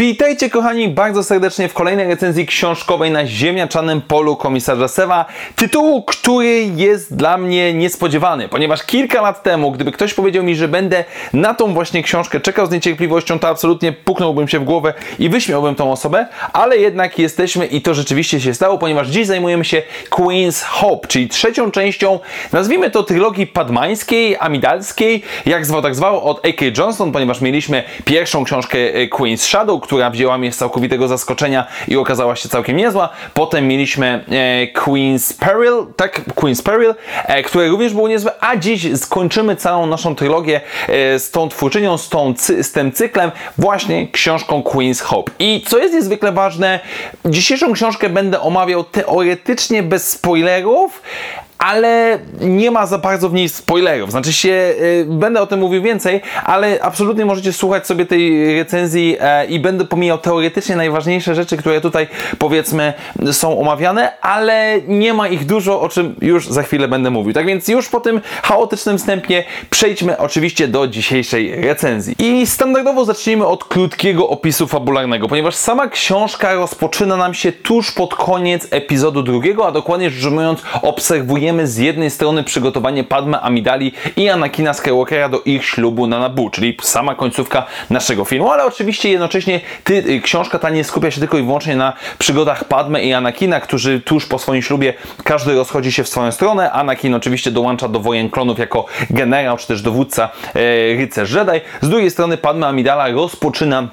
Witajcie kochani bardzo serdecznie w kolejnej recenzji książkowej na ziemniaczanym polu komisarza Sewa. Tytułu, który jest dla mnie niespodziewany, ponieważ kilka lat temu, gdyby ktoś powiedział mi, że będę na tą właśnie książkę czekał z niecierpliwością, to absolutnie puknąłbym się w głowę i wyśmiałbym tą osobę, ale jednak jesteśmy i to rzeczywiście się stało, ponieważ dziś zajmujemy się Queen's Hope, czyli trzecią częścią, nazwijmy to trylogii padmańskiej, amidalskiej, jak zwał tak zwał, od A.K. Johnston, ponieważ mieliśmy pierwszą książkę e, Queen's Shadow, która wzięła mnie z całkowitego zaskoczenia i okazała się całkiem niezła. Potem mieliśmy e, Queen's Peril, tak, Queen's Peril, e, które również było niezłe, a dziś skończymy całą naszą trylogię e, z tą twórczynią, z, tą, z tym cyklem, właśnie książką Queen's Hope. I co jest niezwykle ważne, dzisiejszą książkę będę omawiał teoretycznie bez spoilerów, ale nie ma za bardzo w niej spoilerów. Znaczy się, y, będę o tym mówił więcej, ale absolutnie możecie słuchać sobie tej recenzji e, i będę pomijał teoretycznie najważniejsze rzeczy, które tutaj powiedzmy są omawiane, ale nie ma ich dużo, o czym już za chwilę będę mówił. Tak więc już po tym chaotycznym wstępie przejdźmy oczywiście do dzisiejszej recenzji. I standardowo zacznijmy od krótkiego opisu fabularnego, ponieważ sama książka rozpoczyna nam się tuż pod koniec epizodu drugiego, a dokładnie rzecz ujmując obserwujemy obserwujemy z jednej strony przygotowanie Padme Amidali i Anakina Skywalkera do ich ślubu na Nabu, czyli sama końcówka naszego filmu, ale oczywiście jednocześnie ty, y, książka ta nie skupia się tylko i wyłącznie na przygodach Padme i Anakina, którzy tuż po swoim ślubie każdy rozchodzi się w swoją stronę. Anakin oczywiście dołącza do wojen klonów jako generał czy też dowódca e, rycerz Jedi. Z drugiej strony Padme Amidala rozpoczyna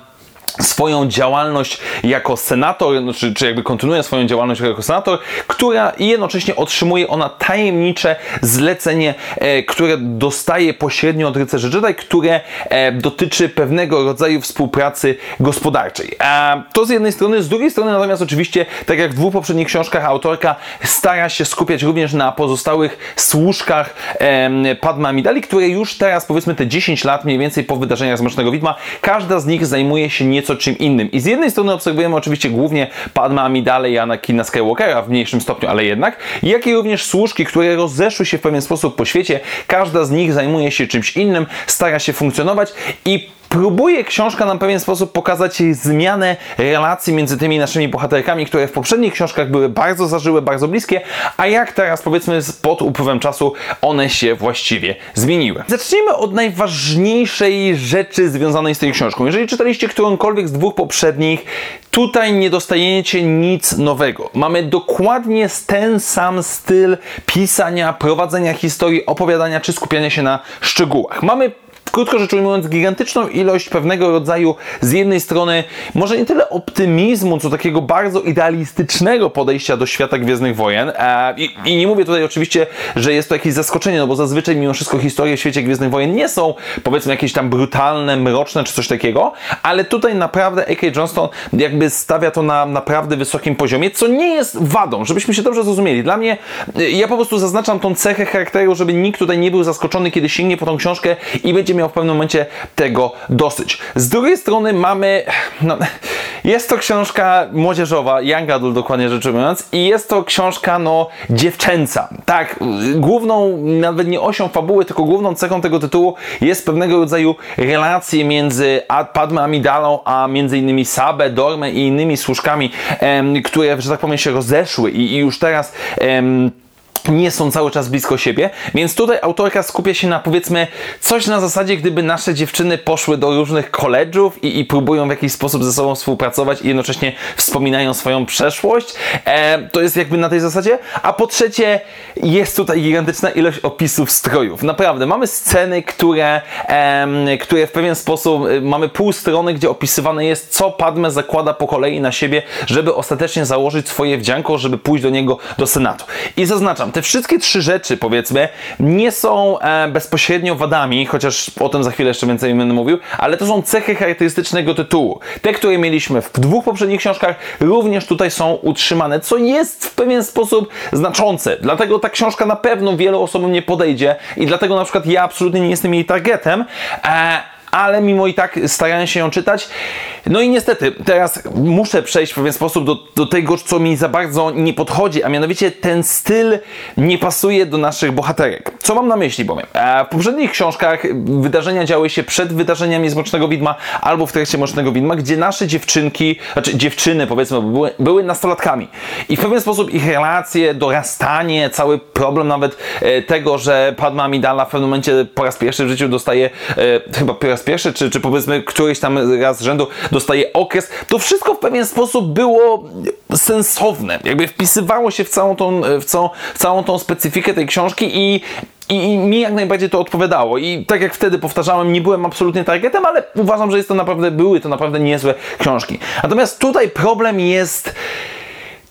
swoją działalność jako senator, no, czy, czy jakby kontynuuje swoją działalność jako senator, która jednocześnie otrzymuje ona tajemnicze zlecenie, e, które dostaje pośrednio od rycerzy Jedi, które e, dotyczy pewnego rodzaju współpracy gospodarczej. E, to z jednej strony, z drugiej strony natomiast oczywiście, tak jak w dwóch poprzednich książkach, autorka stara się skupiać również na pozostałych służkach e, Padma Amidali, które już teraz, powiedzmy te 10 lat mniej więcej po wydarzeniach z Mrocznego Widma, każda z nich zajmuje się nie nieco czym innym. I z jednej strony obserwujemy oczywiście głównie Padma Amidale i Anakina Skywalkera w mniejszym stopniu, ale jednak, jak i również służki, które rozeszły się w pewien sposób po świecie. Każda z nich zajmuje się czymś innym, stara się funkcjonować i próbuje książka nam w pewien sposób pokazać zmianę relacji między tymi naszymi bohaterkami, które w poprzednich książkach były bardzo zażyłe, bardzo bliskie, a jak teraz powiedzmy pod upływem czasu one się właściwie zmieniły. Zacznijmy od najważniejszej rzeczy związanej z tą książką. Jeżeli czytaliście którąkolwiek z dwóch poprzednich, tutaj nie dostajecie nic nowego. Mamy dokładnie ten sam styl pisania, prowadzenia historii, opowiadania czy skupiania się na szczegółach. Mamy krótko rzecz ujmując, gigantyczną ilość pewnego rodzaju z jednej strony może nie tyle optymizmu, co takiego bardzo idealistycznego podejścia do świata Gwiezdnych Wojen. E, i, I, nie mówię tutaj oczywiście, że jest to jakieś zaskoczenie, no bo zazwyczaj mimo wszystko historie w świecie Gwiezdnych Wojen nie są powiedzmy jakieś tam brutalne, mroczne czy coś takiego, ale tutaj naprawdę A.K. Johnston jakby stawia to na naprawdę wysokim poziomie, co nie jest wadą, żebyśmy się dobrze zrozumieli. Dla mnie, ja po prostu zaznaczam tą cechę charakteru, żeby nikt tutaj nie był zaskoczony, kiedy sięgnie po tą książkę i będzie miał miał w pewnym momencie tego dosyć. Z drugiej strony mamy, no, jest to książka młodzieżowa, young adult dokładnie rzecz ujmując i jest to książka no dziewczęca. Tak, główną, nawet nie osią fabuły, tylko główną cechą tego tytułu jest pewnego rodzaju relacje między Padme Amidalą, a między innymi Sabę, Dormę i innymi służkami, em, które, że tak powiem, się rozeszły i, i już teraz em, nie są cały czas blisko siebie, więc tutaj autorka skupia się na powiedzmy coś na zasadzie, gdyby nasze dziewczyny poszły do różnych koledżów i, i próbują w jakiś sposób ze sobą współpracować i jednocześnie wspominają swoją przeszłość. E, to jest jakby na tej zasadzie. A po trzecie, jest tutaj gigantyczna ilość opisów strojów. Naprawdę, mamy sceny, które, e, które w pewien sposób, e, mamy pół strony, gdzie opisywane jest, co Padme zakłada po kolei na siebie, żeby ostatecznie założyć swoje wdzianko, żeby pójść do niego do Senatu. I zaznaczam, te wszystkie trzy rzeczy, powiedzmy, nie są e, bezpośrednio wadami, chociaż o tym za chwilę jeszcze więcej będę mówił, ale to są cechy charakterystycznego tytułu. Te, które mieliśmy w dwóch poprzednich książkach, również tutaj są utrzymane, co jest w pewien sposób znaczące. Dlatego ta książka na pewno wielu osobom nie podejdzie i dlatego na przykład ja absolutnie nie jestem jej targetem. E, ale mimo i tak starałem się ją czytać. No i niestety, teraz muszę przejść w pewien sposób do, do tego, co mi za bardzo nie podchodzi, a mianowicie ten styl nie pasuje do naszych bohaterek. Co mam na myśli, powiem. E, w poprzednich książkach wydarzenia działy się przed wydarzeniami z Mrocznego Widma albo w trakcie Mrocznego Widma, gdzie nasze dziewczynki, znaczy dziewczyny powiedzmy, były, były nastolatkami. I w pewien sposób ich relacje, dorastanie, cały problem nawet e, tego, że Padma Amidala w pewnym momencie po raz pierwszy w życiu dostaje, e, chyba po raz pierwszy, czy, czy powiedzmy któryś tam raz z rzędu dostaje okres, to wszystko w pewien sposób było sensowne. Jakby wpisywało się w całą tą, w całą, w całą tą specyfikę tej książki i, i, I, mi jak najbardziej to odpowiadało. I tak jak wtedy powtarzałem, nie byłem absolutnie targetem, ale uważam, że jest to naprawdę, były to naprawdę niezłe książki. Natomiast tutaj problem jest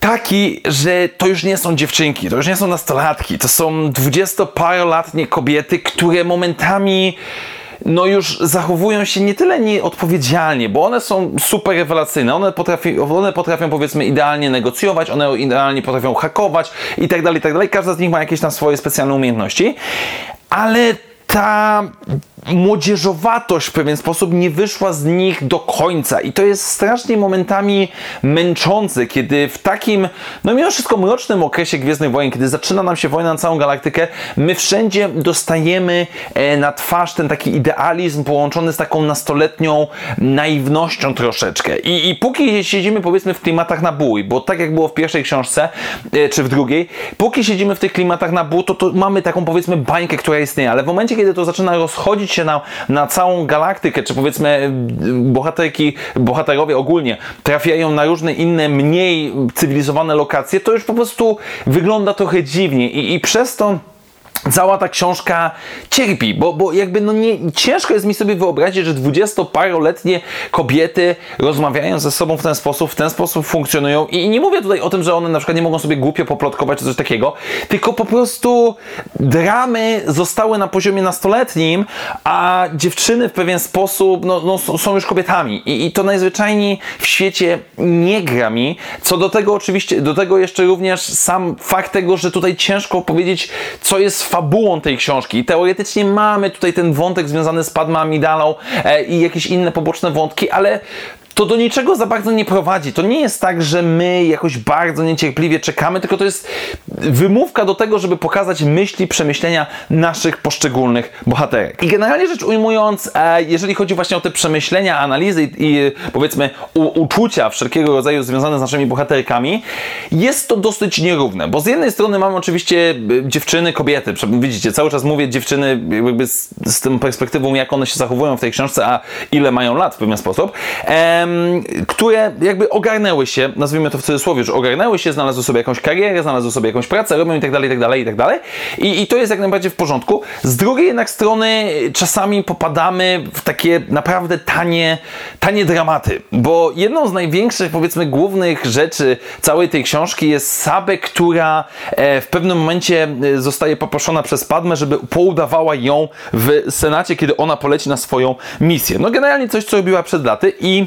taki, że to już nie są dziewczynki, to już nie są nastolatki, to są dwudziestoparolatnie kobiety, które momentami no już zachowują się nie tyle nieodpowiedzialnie, bo one są super rewelacyjne, one potrafią, one potrafią powiedzmy idealnie negocjować, one idealnie potrafią hakować i tak dalej, i tak dalej. Każda z nich ma jakieś tam swoje specjalne umiejętności, ale ta młodzieżowatość w pewien sposób nie wyszła z nich do końca. I to jest strasznie momentami męczące, kiedy w takim, no mimo wszystko mrocznym okresie Gwiezdnych Wojen, kiedy zaczyna nam się wojna na całą galaktykę, my wszędzie dostajemy e, na twarz ten taki idealizm połączony z taką nastoletnią naiwnością troszeczkę. I, i póki siedzimy powiedzmy w klimatach na bój, bo tak jak było w pierwszej książce, e, czy w drugiej, póki siedzimy w tych klimatach na bój, to, to mamy taką powiedzmy bańkę, która istnieje, ale w momencie, kiedy to zaczyna rozchodzić się na, na całą galaktykę, czy powiedzmy bohaterki, bohaterowie ogólnie trafiają na różne inne, mniej cywilizowane lokacje, to już po prostu wygląda trochę dziwnie. I, i przez to cała ta książka cierpi, bo, bo jakby no nie, ciężko jest mi sobie wyobrazić, że dwudziestoparoletnie kobiety rozmawiają ze sobą w ten sposób, w ten sposób funkcjonują i, nie mówię tutaj o tym, że one na przykład nie mogą sobie głupio poplotkować czy coś takiego, tylko po prostu dramy zostały na poziomie nastoletnim, a dziewczyny w pewien sposób no, no są już kobietami. I, i to najzwyczajniej w świecie nie gra mi, co do tego oczywiście, do tego jeszcze również sam fakt tego, że tutaj ciężko powiedzieć, co jest fabułą tej książki. Teoretycznie mamy tutaj ten wątek związany z Padma Amidalą e, i jakieś inne poboczne wątki, ale to do niczego za bardzo nie prowadzi. To nie jest tak, że my jakoś bardzo niecierpliwie czekamy, tylko to jest wymówka do tego, żeby pokazać myśli, przemyślenia naszych poszczególnych bohaterek. I generalnie rzecz ujmując, e, jeżeli chodzi właśnie o te przemyślenia, analizy i, powiedzmy u, uczucia wszelkiego rodzaju związane z naszymi bohaterkami, jest to dosyć nierówne, bo z jednej strony mamy oczywiście e, dziewczyny, kobiety, widzicie, cały czas mówię dziewczyny jakby z, z tą perspektywą, jak one się zachowują w tej książce, a ile mają lat w pewien sposób. E, które jakby ogarnęły się, nazwijmy to w cudzysłowie, że ogarnęły się, znalazły sobie jakąś karierę, znalazły sobie jakąś pracę, robią i tak dalej, i tak dalej, i tak dalej. I, to jest jak najbardziej w porządku. Z drugiej jednak strony czasami popadamy w takie naprawdę tanie, tanie dramaty, bo jedną z największych, powiedzmy, głównych rzeczy całej tej książki jest Sabę, która e, w pewnym momencie e, zostaje poproszona przez Padmę, żeby poudawała ją w Senacie, kiedy ona poleci na swoją misję. No generalnie coś, co robiła przed laty i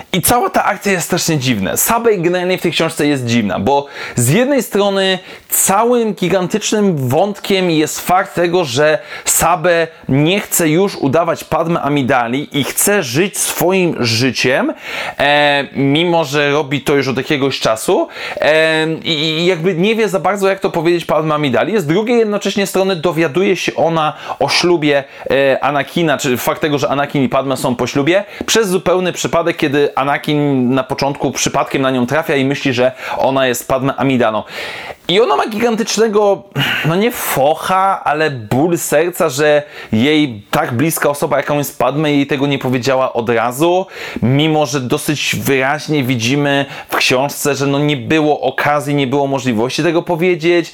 i cała ta akcja jest strasznie dziwna. Sabej generalnie w tej książce jest dziwna, bo z jednej strony całym gigantycznym wątkiem jest fakt tego, że Sabe nie chce już udawać Padme Amidali i chce żyć swoim życiem, e, mimo że robi to już od jakiegoś czasu e, i jakby nie wie za bardzo jak to powiedzieć Padme Amidali. Z drugiej jednocześnie strony dowiaduje się ona o ślubie e, Anakina, czy fakt tego, że Anakin i Padme są po ślubie przez zupełny przypadek, kiedy Anakin na początku przypadkiem na nią trafia i myśli, że ona jest Padme Amidaną. I ona ma gigantycznego, no nie focha, ale ból serca, że jej tak bliska osoba, jaką jest Padme, jej tego nie powiedziała od razu, mimo że dosyć wyraźnie widzimy w książce, że no nie było okazji, nie było możliwości tego powiedzieć.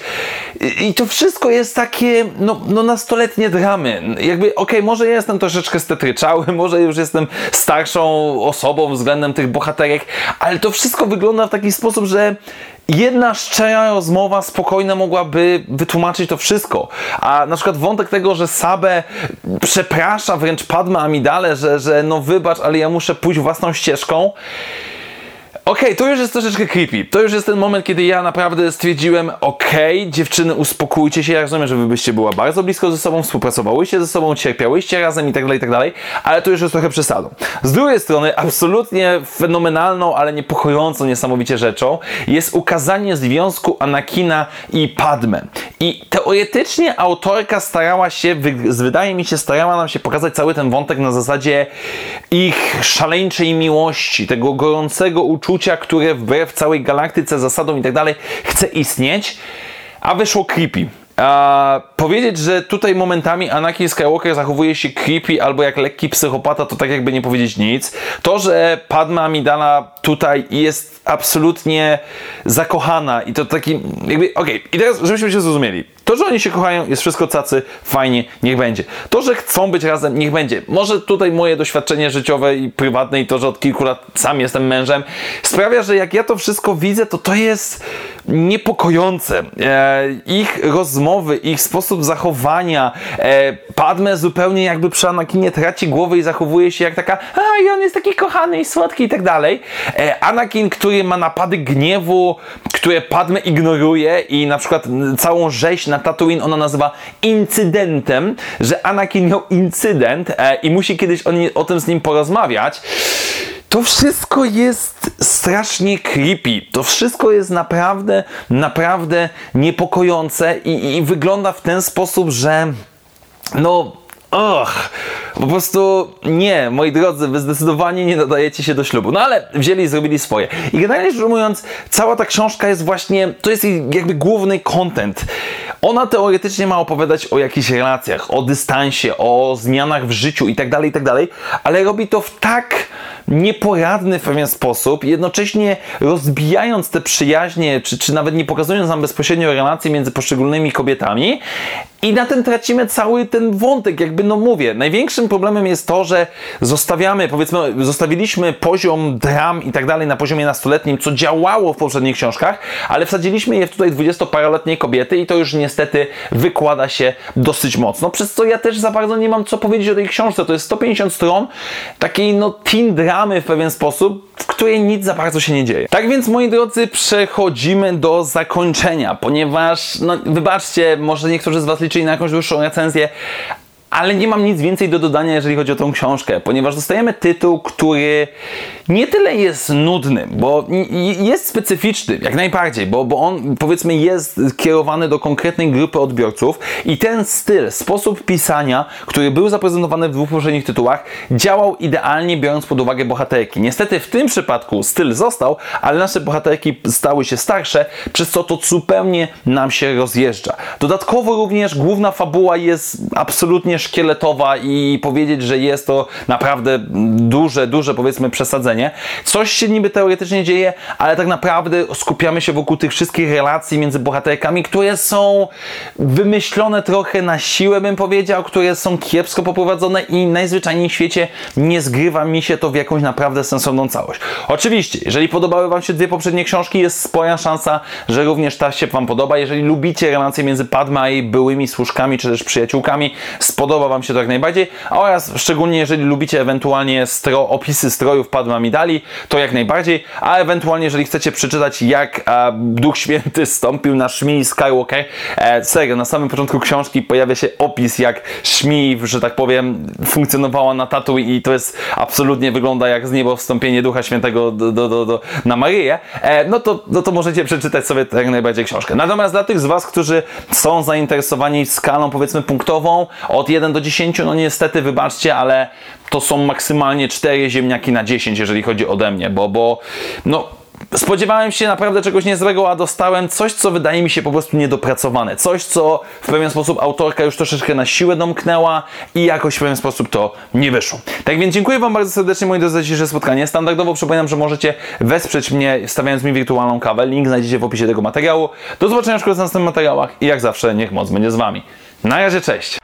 I to wszystko jest takie, no, no nastoletnie dramy. Jakby, okej, okay, może ja jestem troszeczkę stetryczały, może już jestem starszą osobą względem tych bohaterek, ale to wszystko wygląda w taki sposób, że jedna szczera rozmowa spokojna mogłaby wytłumaczyć to wszystko. A na przykład wątek tego, że Sabe przeprasza wręcz Padma Amidale, że, że no wybacz, ale ja muszę pójść własną ścieżką. Okej, to już jest troszeczkę creepy. To już jest ten moment, kiedy ja naprawdę stwierdziłem, okej, dziewczyny, uspokójcie się. Ja rozumiem, że wy byście była bardzo blisko ze sobą, współpracowałyście ze sobą, cierpiałyście razem i tak dalej, i tak dalej, ale to już jest trochę przesadą. Z drugiej strony, absolutnie fenomenalną, ale niepokojącą niesamowicie rzeczą jest ukazanie związku Anakina i Padme. I teoretycznie autorka starała się, wy- wydaje mi się, starała nam się pokazać cały ten wątek na zasadzie ich szaleńczej miłości, tego gorącego uczucia, które wbrew całej galaktyce, zasadom i tak dalej chce istnieć, a wyszło creepy. A powiedzieć, że tutaj momentami Anakin Skywalker zachowuje się creepy albo jak lekki psychopata, to tak jakby nie powiedzieć nic. To, że Padma Amidala tutaj jest absolutnie zakochana i to taki jakby, okej, i teraz żebyśmy się zrozumieli. To, że oni się kochają, jest wszystko cacy, fajnie, niech będzie. To, że chcą być razem, niech będzie. Może tutaj moje doświadczenie życiowe i prywatne i to, że od kilku lat sam jestem mężem, sprawia, że jak ja to wszystko widzę, to to jest niepokojące. E, ich rozmowy, ich sposób zachowania, e, Padme zupełnie jakby przy Anakinie traci głowę i zachowuje się jak taka, a i on jest taki kochany i słodki i tak dalej. E, Anakin, który ma napady gniewu, które Padme ignoruje i na przykład całą rzeź na Tatooine ona nazywa incydentem, że Anakin miał incydent e, i musi kiedyś o, nie, o tym z nim porozmawiać. To wszystko jest strasznie creepy. To wszystko jest naprawdę, naprawdę niepokojące i, i wygląda w ten sposób, że no. Och, po prostu nie, moi drodzy, wy zdecydowanie nie nadajecie się do ślubu. No ale wzięli i zrobili swoje. I generalnie rzecz ujmując, cała ta książka jest właśnie, to jest jakby główny content. Ona teoretycznie ma opowiadać o jakichś relacjach, o dystansie, o zmianach w życiu itd., itd., ale robi to w tak nieporadny w pewien sposób, jednocześnie rozbijając te przyjaźnie, czy, czy nawet nie pokazując nam bezpośrednio relacji między poszczególnymi kobietami. I na tym tracimy cały ten wątek, jakby no mówię. Największym problemem jest to, że zostawiamy, powiedzmy, zostawiliśmy poziom dram i tak dalej na poziomie nastoletnim, co działało w poprzednich książkach, ale wsadziliśmy je w tutaj dwudziestoparoletnie kobiety i to już niestety wykłada się dosyć mocno, przez co ja też za bardzo nie mam co powiedzieć o tej książce. To jest 150 stron takiej no teen dramy w pewien sposób, w której nic za bardzo się nie dzieje. Tak więc, moi drodzy, przechodzimy do zakończenia, ponieważ, no wybaczcie, może niektórzy z Was liczyli na jakąś dłuższą recenzję, ale nie mam nic więcej do dodania, jeżeli chodzi o tą książkę, ponieważ dostajemy tytuł, który nie tyle jest nudny, bo jest specyficzny, jak najbardziej, bo, bo on powiedzmy jest kierowany do konkretnej grupy odbiorców i ten styl, sposób pisania, który był zaprezentowany w dwóch poprzednich tytułach, działał idealnie biorąc pod uwagę bohaterki. Niestety w tym przypadku styl został, ale nasze bohaterki stały się starsze, przez co to zupełnie nam się rozjeżdża. Dodatkowo również główna fabuła jest absolutnie szkieletowa i powiedzieć, że jest to naprawdę duże, duże powiedzmy przesadzenie. Coś się niby teoretycznie dzieje, ale tak naprawdę skupiamy się wokół tych wszystkich relacji między bohaterkami, które są wymyślone trochę na siłę, bym powiedział, które są kiepsko poprowadzone i najzwyczajniej w świecie nie zgrywa mi się to w jakąś naprawdę sensowną całość. Oczywiście, jeżeli podobały Wam się dwie poprzednie książki, jest spora szansa, że również ta się Wam podoba. Jeżeli lubicie relacje między Padma jej byłymi służkami, czy też przyjaciółkami, spodoba Wam się to jak najbardziej, oraz szczególnie jeżeli lubicie ewentualnie stro, opisy strojów Padma Amidali, to jak najbardziej, a ewentualnie jeżeli chcecie przeczytać jak e, Duch Święty stąpił na Szmi Skywalker, e, serio, na samym początku książki pojawia się opis jak Szmi, że tak powiem, funkcjonowała na tatu i to jest absolutnie wygląda jak z niebo wstąpienie Ducha Świętego do, do, do, do na Maryję, e, no, to, no to możecie przeczytać sobie jak najbardziej książkę. Natomiast dla tych z Was, którzy są zainteresowani skalą powiedzmy punktową od 1 do 10, no niestety wybaczcie, ale to są maksymalnie 4 ziemniaki na 10, jeżeli chodzi ode mnie, bo, bo no spodziewałem się naprawdę czegoś niezłego, a dostałem coś, co wydaje mi się po prostu niedopracowane. Coś, co w pewien sposób autorka już troszeczkę na siłę domknęła i jakoś w pewien sposób to nie wyszło. Tak więc dziękuję Wam bardzo serdecznie, moi drodzy, za dzisiejsze spotkanie. Standardowo przypominam, że możecie wesprzeć mnie, stawiając mi wirtualną kawę. Link znajdziecie w opisie tego materiału. Do zobaczenia w następnych materiałach i jak zawsze, niech moc będzie z Wami. Na razie, cześć!